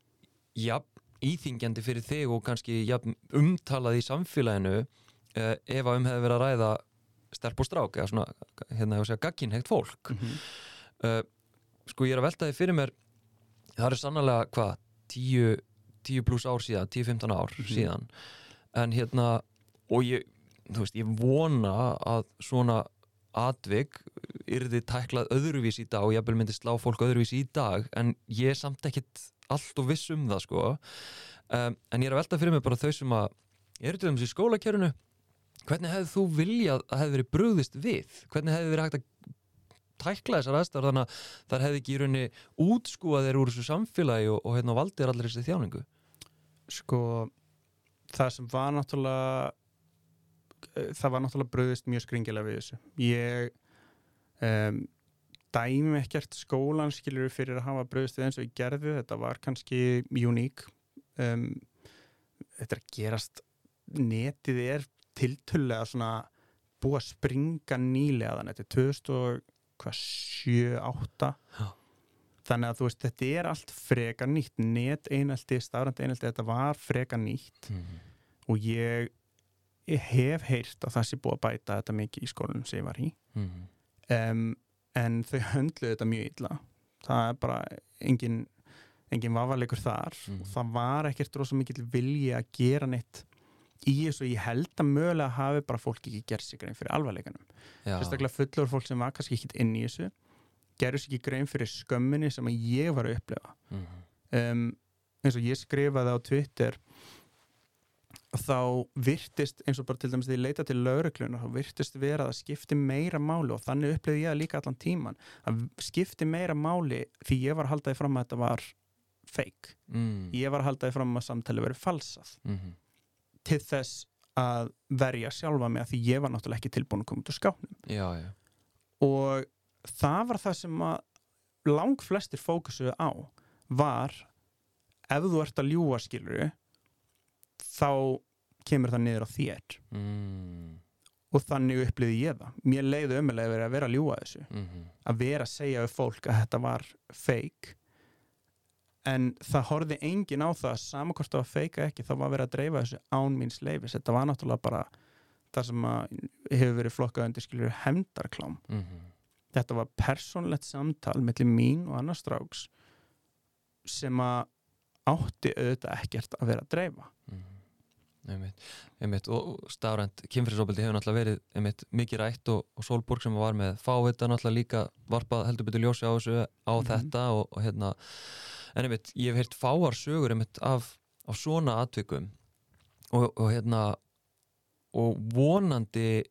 jafn íþingjandi fyrir þig og kannski jafn umtalað í samfélaginu uh, ef að um hefði verið að ræða stelp og strák eða svona, hérna, ég var að segja gagginhegt fólk Mhm. uh, sko ég er að velta því fyrir mér það er sannlega hvað 10, 10 pluss ár síðan 10-15 ár Mhm. síðan. En hérna og ég, veist, ég vona að svona atvik yrði tæklað öðruvís í dag og ég myndi slá fólk öðruvís í dag en ég er samt ekkit allt og viss um það sko. Um, en ég er að velta fyrir mig bara þau sem að eru til dæmis í skólakjörunu hvernig hefði þú viljað að hefði verið brugðist við? Hvernig hefði verið hægt að tækla þessar aðstæður þannig að þar hefði ekki í rauninni útskúað þeir úr þessu samfélagi og, og hérna valdir allir þessi þjáningu sko það sem var náttúrulega það var náttúrulega bröðist mjög skringilega við þessu. Ég um, dæmi ekkert skólan skilur fyrir að hafa bröðist við eins og ég gerði. Þetta var kannski uník um, þetta er að gerast netið er tiltölulega svona búið að springa nýlega þannig. Þetta er 2007-8 Já. Þannig að þú veist þetta er allt freka nýtt. Net einelti, stafrænt einelti þetta var freka nýtt. Og ég, ég hef heyrt að það sé búið að bæta þetta mikið í skólanum sem ég var í. Um, en þau höndluðu þetta mjög illa. Það er bara engin engin vafalegur þar. Mhm. og það var ekkert rosa mikill vilji að gera neitt í þessu. Ég held að mögulega hafi bara fólk ekki gert sig grein fyrir alvarleikanum. Já, sérstaklega fullur fólk sem var kannski ekki inn í þessu gerur sig ekki grein fyrir skömminni sem að ég var að upplefa Mhm. um, eins og ég skrifaði á Twitter þá virtist eins og bara til dæmis því ég leita til lauruglunar þá virtist vera að skipti meira máli og þannig upplifði ég það líka allan tíman að skipti meira máli því ég var að halda því fram að þetta var fake mm. ég var að halda því fram að samtali verið falsað Mhm. til þess að verja sjálfa mig að því ég var náttúrulega ekki tilbúin að koma út úr skápnum og það var það sem að lang flestir fókusuðu á var ef þú ert að ljúa skiluru þá kemur það niður á þér mm. og þannig upplýði ég það mér leiði ömulega verið að vera að ljúa þessu Mhm. að vera að segja við fólk að þetta var fake en það horfði engin á það það var fake eða ekki þá var verið að dreifa þessu án míns leifis þetta var náttúrulega bara það sem að hefur verið flokkað undir skilur hemdarklám Mhm. Þetta var persónlegt samtal mellir mín og annars stráks sem að átti auðvitað ekkert að vera að dreifa Mhm. Einmitt, einmitt, og stafrænt kynfyrirsofbildi hefur náttúrulega verið einmitt, mikið rætt og, og Solborg sem var með fávita náttúrulega líka varpað heldur betur ljósi á þessu á Mhm. þetta og, og hérna en einmitt, ég hef heyrt fáar sögur einmitt af, af svona atvikum og, og hérna og vonandi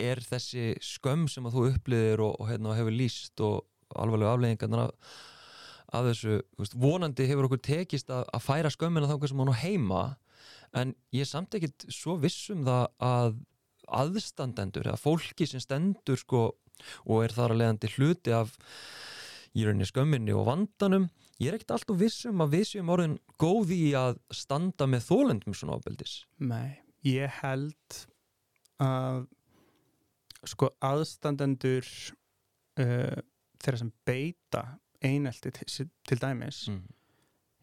er þessi skömm sem að þú upplýðir og, og hérna hefur líst og alvarlega afleggingarnar af, af þessu, veist, vonandi hefur okkur tekist að, að færa skömmina þá sem hann á heima en ég er samt ekkit svo viss um það að aðstandendur eða fólki sem stendur sko og er þar að leiðandi hluti af í rauninni skömminni og vandanum ég er ekkit alltaf viss um að við séum orðin góð í að standa með þólendum svona ábeldis Nei, ég held að sko aðstandendur uh, þeirra sem beita einelti til, til dæmis mm.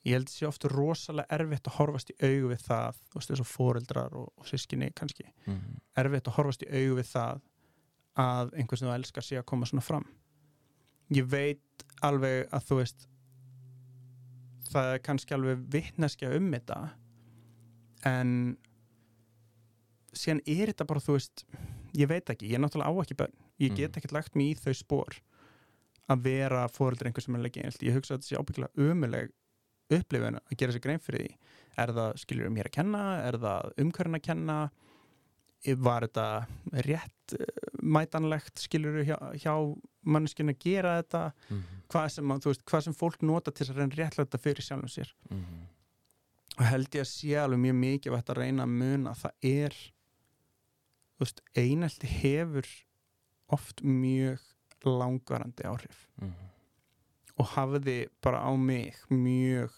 ég held sé ofta rosalega erfitt að horfast í augu við það þú veist þessu fóreldrar og, og sískinni kannski Mm. erfitt að horfast í augu við það að einhver sem þú elskar sé að koma svona fram ég veit alveg að þú veist það er kannski alveg vittneskja um þetta en síðan er þetta bara, þú veist ég veit ekki, ég er náttúrulega á ekki bönn ég get Mhm. ekkert lagt mig í þau spór að vera fóreldur einhver sem er leggja einhvert ég hugsa að þetta sé ábyggilega umuleg upplifun að gera sér grein fyrir því. Er það skilur mér að kenna, er það umhverfin að kenna? Var þetta rétt eh, mætanlegt skilur hjá, hjá manneskinu að gera þetta? Mhm. hvað sem, veist, hvað sem fólk nota til að reyna réttlega fyrir sjálfum sér. Mhm. og held ég að sé alveg mjög mikið að þetta reyna að muna að það er veist, einelti hefur oft mjög langvarandi áhrif Mhm. og hafði bara á mig mjög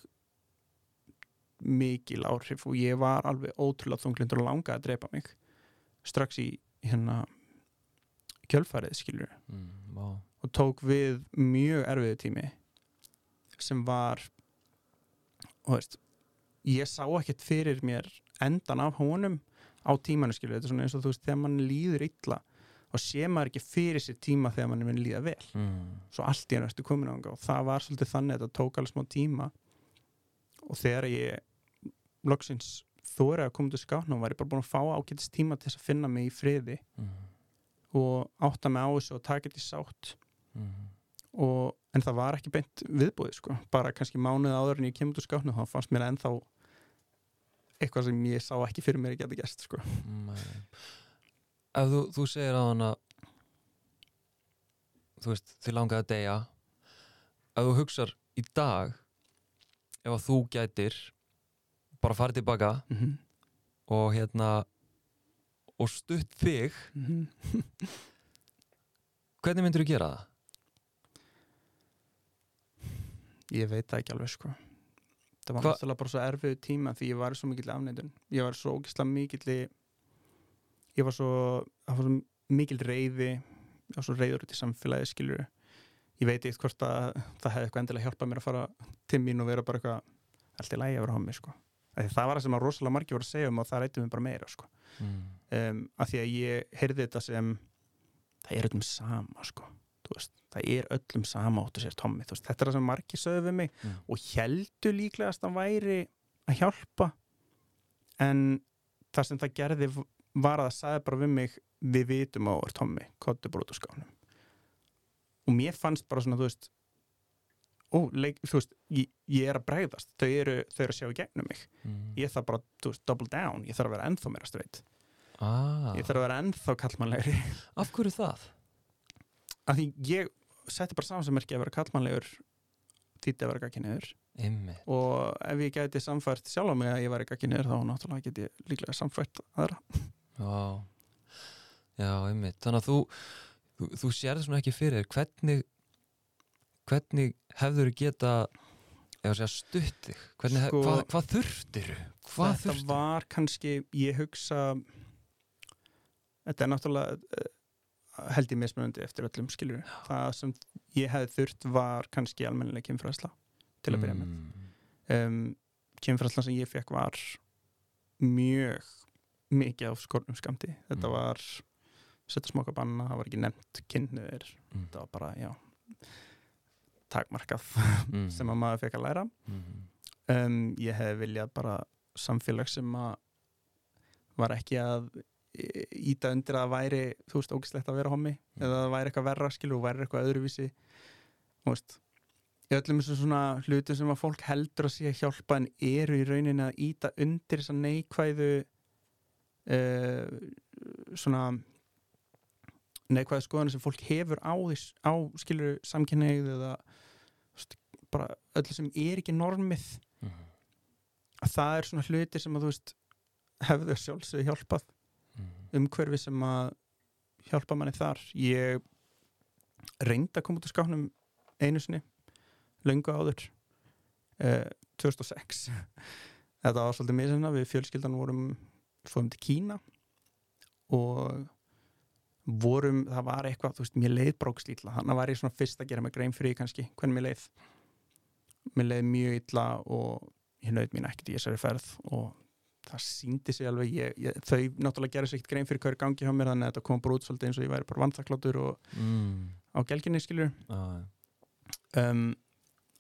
mikil áhrif og ég var alveg ótrúlega þunglindur og langaði að drepa mig strax í hérna kjölfarið skilur Mhm. Vá. og tók við mjög erfiðu tími sem var og veist ég sá ekkert fyrir mér endan af honum á tímanu skilur þetta er svona eins og þú veist þegar mann líður illa og sé maður ekki fyrir sér tíma þegar mann er minn líða vel Mhm. svo allt í hennu ertu komin á og það var svolítið þannig að þetta tók alveg smá tíma og þegar ég loksins þóri að koma til skána var ég bara búin að fá ágætist tíma til þess að finna mig í friði Mhm. og átta mig á þessu og taka þetta í sátt Mhm. og, en það var ekki beint viðbúið sko. bara kannski mánuð áður en ég kemur til skána þá fannst mér ennþá eitthvað sem ég sá ekki fyrir mér að geta gæst sko. Ef þú, þú segir á hana þú veist, þið langaði að deyja ef þú hugsar í dag ef að þú gætir bara farið tilbaka mm -hmm. og hérna og stutt þig hvernig myndir þú gera það? ég veit það ekki alveg sko. Það var náttúrulega bara svo erfiðu tíma því ég var svo mikill afneitun ég var svo ógislega mikill ég var svo, svo mikill reyði ég var svo reyður út í samfélagi skilur ég veit eitt hvort að það hefði eitthvað endilega hjálpað mér að fara til mín og vera bara eitthvað allt í lægi að vera mig sko. Það var það sem að rosalega margir voru að segja um og það reytið mér bara meira sko. Mm. um, af því að ég heyrði þetta sem það er öllum sama sko. Veist, það er öllum sama áttu sér Tommi, þú veist, þetta er það sem margir sögðu við mig Mm. og heldur líklegast að væri að hjálpa en það sem það gerði var að það sagði bara við mig við vitum á er Tommi, kottu bara út á skánum og mér fannst bara svona, þú veist ó, leik, þú veist, ég, ég er að bregðast þau eru, þau eru að sjá í gegnum mig Mm. ég þarf bara, þú veist, double down ég þarf að vera ennþá meira straight ah. ég þarf að vera ennþá kallmannlegri Af hverju það? af því ég setti bara samansammerki að vera kallmannlegur þýtti að vera gagginniður og ef ég gæti samfært sjálf á mig að ég væri gagginniður þá náttúrulega get ég líklega samfært aðra Já, já, einmitt. Þannig að þú, þú, þú sérði svona ekki fyrir hvernig, hvernig hefður geta ef að segja stutt þig? Hvernig, Sko- hvað, hvað þurftir? Hvað þetta þurftir? var kannski, ég hugsa þetta er náttúrulega held ég mismunandi eftir öllum skilur það sem ég hefði þurft var kannski almennilega kynfræðsla til að byrja með Mm. um, kynfræðsla sem ég fekk var mjög mikið á skornum skamti þetta Mm. var setja smoka banna, það var ekki nefnt kynniður, Mm. þetta var bara, já takmarkað Mm. sem að maður fekk að læra um, ég hef viljað bara samfélag sem að var ekki að íta undir að það væri þú veist, ógislegt að vera hommi Mm. eða það væri eitthvað verra skilu og væri eitthvað öðruvísi þú veist í öllum þessum svona hlutum sem að fólk heldur að sé að hjálpa en eru í rauninni að íta undir þessa neikvæðu uh, svona neikvæðu skoðanir sem fólk hefur á, þess, á skilur samkynneið eða veist, bara öllu sem er ekki normið Mm. að það er svona hluti sem að þú veist hefðu sjálfsög hjálpað. Umhverfi sem að hjálpa manni þar. Ég reyndi að koma út af skáknum einu sinni löngu áður uh, 2006 þetta var svolítið misinna við fjölskyldan vorum fórum til Kína og vorum, það var eitthvað, þú veist, mér leið brókslítla, þannig var ég svona fyrst að gera mig grein fyrir því kannski, hvernig mér leið. Mér leið mjög illa og ég naut mín ekkert í þessari ferð og það síndi sig alveg ég, ég, þau náttúrulega gerði sér ekkert grein fyrir hverju gangi hjá mér þannig að þetta kom bara út svolítið eins og ég væri bara vantakláttur og Mm. á gelginni skilur Ah, um,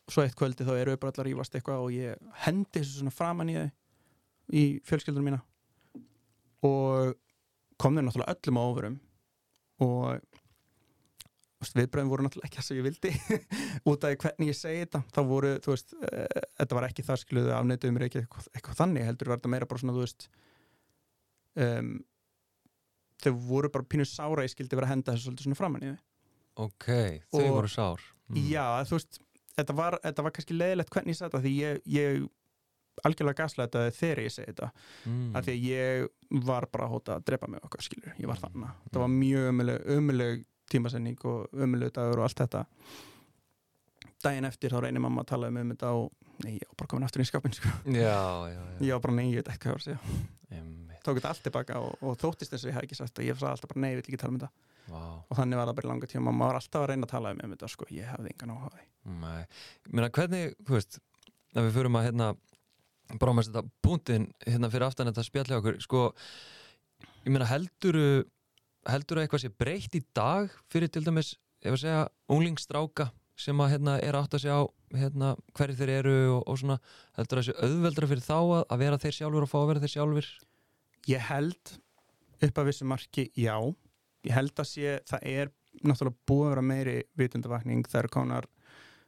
svo eitt kvöldi þá eru við bara allar að rífast eitthvað og ég hendi þessu svona framan í þau í fjölskyldunum mína. Og kom þeir náttúrulega öllum á ofurum og viðbröðum voru náttúrulega ekki það sem ég vildi út af hvernig ég segi þetta þá voru, þú veist, e, þetta var ekki það skiluðu afneituðum mér ekki eitthvað, eitthvað þannig heldur var þetta meira bara svona, þú veist um, þau voru bara pínu sára ég skildi vera að henda þessu svolítið svona framan í þau Ok, þau Og- voru sár Mm. Já, þú veist, þetta var, þetta var kannski leiðilegt hvernig ég sagði þetta því ég, ég algjörlega þetta þegar ég segi þetta mm. af því að ég var bara að hóta að drepa mig okkar skilur, ég var Mm. þannig það var mjög ömuleg, ömuleg tímasending og ömuleg dagur og allt þetta. Daginn eftir þá reynir mamma að tala um um þetta og nei, ég var bara komin aftur í skapin sko. Ég var bara nei, ég veit ekki hvað að tók þetta allt tilbaka og, og þóttist þess að ég hef ekki sagt og ég sagði alltaf bara nei, ég vil ekki tala um þetta. Vá, og þannig var það bara í langa tíma, mamma var alltaf að reyna að tala um um þetta sko, ég hefði engan áhuga á Ég meina, hvernig, þú veist ef við förum að hérna brámast þetta punktin hérna fyrir aftan þetta spjalli okkur, sko ég meina, helduru helduru eitthvað sé breytt í dag fyrir til dæmis, ef að segja unglingstráka sem að hérna er átt að segja á hérna hverju þeir eru og, og svona heldur það sé auðveldra fyrir þá að, að vera þeir sjálfur og fá að vera þeir sjálfur Ég held upp að vissu marki, já. Ég held að sé, það er náttúrulega búið að vera meiri vitundavakning, það eru konar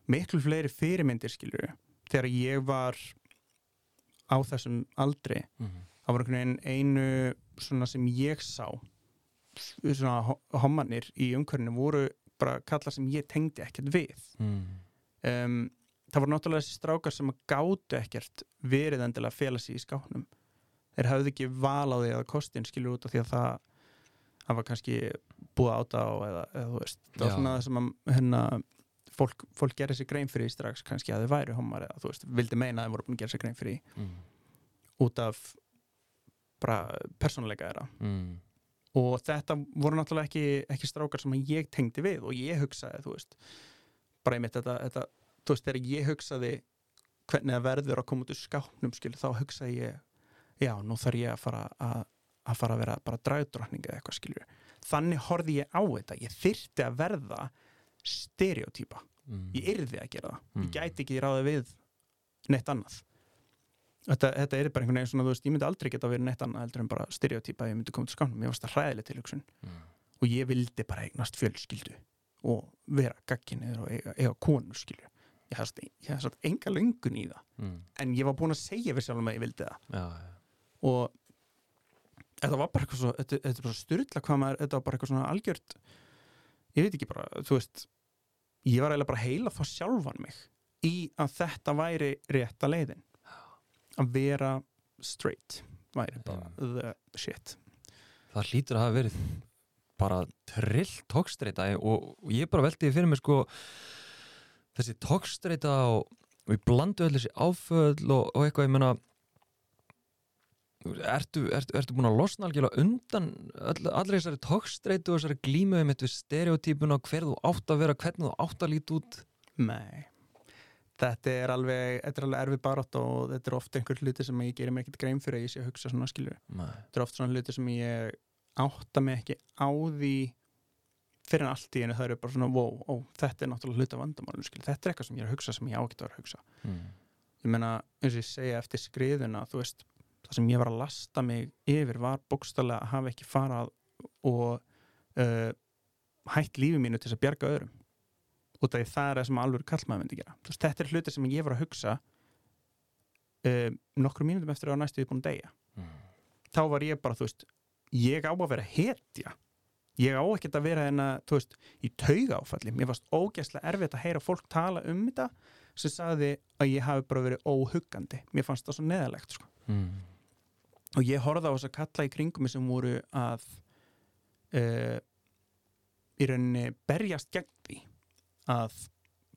miklu fleiri fyrirmyndir, skilur Þegar ég var á þessum aldri, mm -hmm. það var einhvern veginn einu svona sem ég sá, svona ho- hommanir í umhverfinu voru bara kallar sem ég tengdi ekkert við. mm. Um, það voru náttúrulega þessi strákar sem að gátu ekkert verið endilega að fela sig í skáknum þeir hafði ekki val á því að kostin skilur út af því að það það var kannski búið áta á eða, eða þú veist, það var svona það sem að hérna, fólk, fólk gerði sér grein fyrir því strax kannski að þau væri homar eða þú veist, vildi meina að þau voru búin að gera sér grein fyrir Mm. út af bara persónuleika þeirra Mm. Og þetta voru náttúrulega ekki, ekki strákar sem ég tengdi við og ég hugsaði, þú veist bara einmitt þetta, þetta þú veist, þegar ég hugsaði hvernig það verður að koma út úr skápnum skil, þá hugsaði ég já, nú þarf ég að fara að, að fara að vera bara dragdrottning eða eitthvað skilur. Þannig horfði ég á þetta. Ég þyrfti að verða stereotýpa, Mm. ég yrði að gera það. Mm. ég gæti ekki ráði við neitt annað þetta, þetta er bara einhvern veginn svona, þú veist, ég myndi aldrei geta verið neitt annað heldur en bara stereotýpa ef ég myndi koma til skánum, ég varst það hræðileg tilhugsun Mm. og ég vildi bara eignast fjölskyldu og vera gagginniður og eiga, eiga konur skilju ég hafði satt- enga löngun í það Mm. en ég var búin að segja fyrir sjálfum að ég vildi það Já, já. og þetta var bara eitthvað svo þetta, þetta er bara styrla hvað maður þetta var bara eitthvað svona algjört ég veit ekki bara, þú veist ég var eiginlega bara að heila þá sjálfan mig í að þetta væri rétta leiðin að vera straight væri bara the shit. Það hlýtur að hafa verið bara trill tókstreita og, og ég bara veldi fyrir mig sko þessi tókstreita og, og ég blandu öll þessi áföll og, og eitthvað ég menna ertu, ertu, ertu búin að losna algjörlega undan all, allri þessari tókstreitu og þessari glímuði mitt við stereotypun og hver þú átt að vera, hvernig þú átt að líti út? Nei Þetta er alveg, þetta er alveg erfið barátt og þetta er ofta einhver hluti sem ég gerir mér ekkert grein fyrir að ég sé að hugsa svona skilju. Nei. Þetta er ofta svona hluti sem ég átta mig ekki á því fyrir en allt í einu það eru bara svona wow, ó, þetta er náttúrulega hluti af vandamálinu skilju. Þetta er eitthvað sem ég er að hugsa sem ég á ekki að vera að hugsa. Mm. Ég meina, eins og ég segja eftir skriðuna, þú veist, það sem ég var að lasta mig yfir var bókstallega að hafa ekki farað og uh, hætt lífi mínu til þess að bjarga öðrum út af því það er það sem alveg kallmaður myndi gera veist, þetta er hluti sem ég var að hugsa uh, nokkru mínútum eftir að næstu búin að deyja Mm. þá var ég bara, þú veist, ég á að vera hetja ég á ekkert að vera en að, þú veist, í tauga áfalli mér varst ógæslega erfitt að heyra fólk tala um þetta sem sagði að ég hafi bara verið óhuggandi mér fannst það svo neðalegt sko. Mm. og ég horfði á þess að kalla í kringum sem voru að uh, í rauninni berjast gegn því að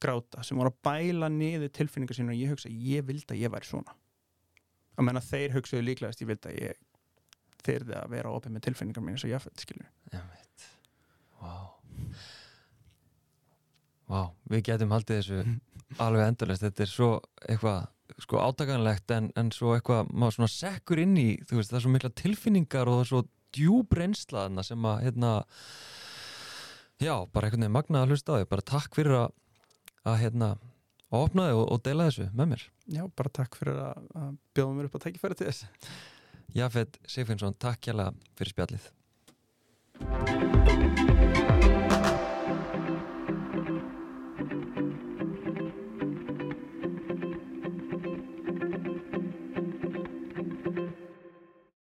gráta sem voru að bæla niður tilfinningar sína og ég hugsa, ég vildi að ég væri svona. Að menna þeir hugsaðu líklegast ég vildi að ég þyrði að vera opið með tilfinningar mín eins og ég fætti skilur Ég veit Vá. Vá, við getum haldið þessu alveg endurlist, þetta er svo eitthvað sko átakanlegt en, en svo eitthvað maður svona sekkur inn í þú veist, það er svo mikla tilfinningar og það er svo djúb reynslaðna sem að hérna já, bara einhvern veginn magna að hlusta á því bara takk fyrir að, að hérna að opna þig og, og deila þessu með mér. Já, bara takk fyrir að, að bjóða mér upp á tækifæri til þess. Jafet Sigfinnsson, takk hjá fyrir spjallið.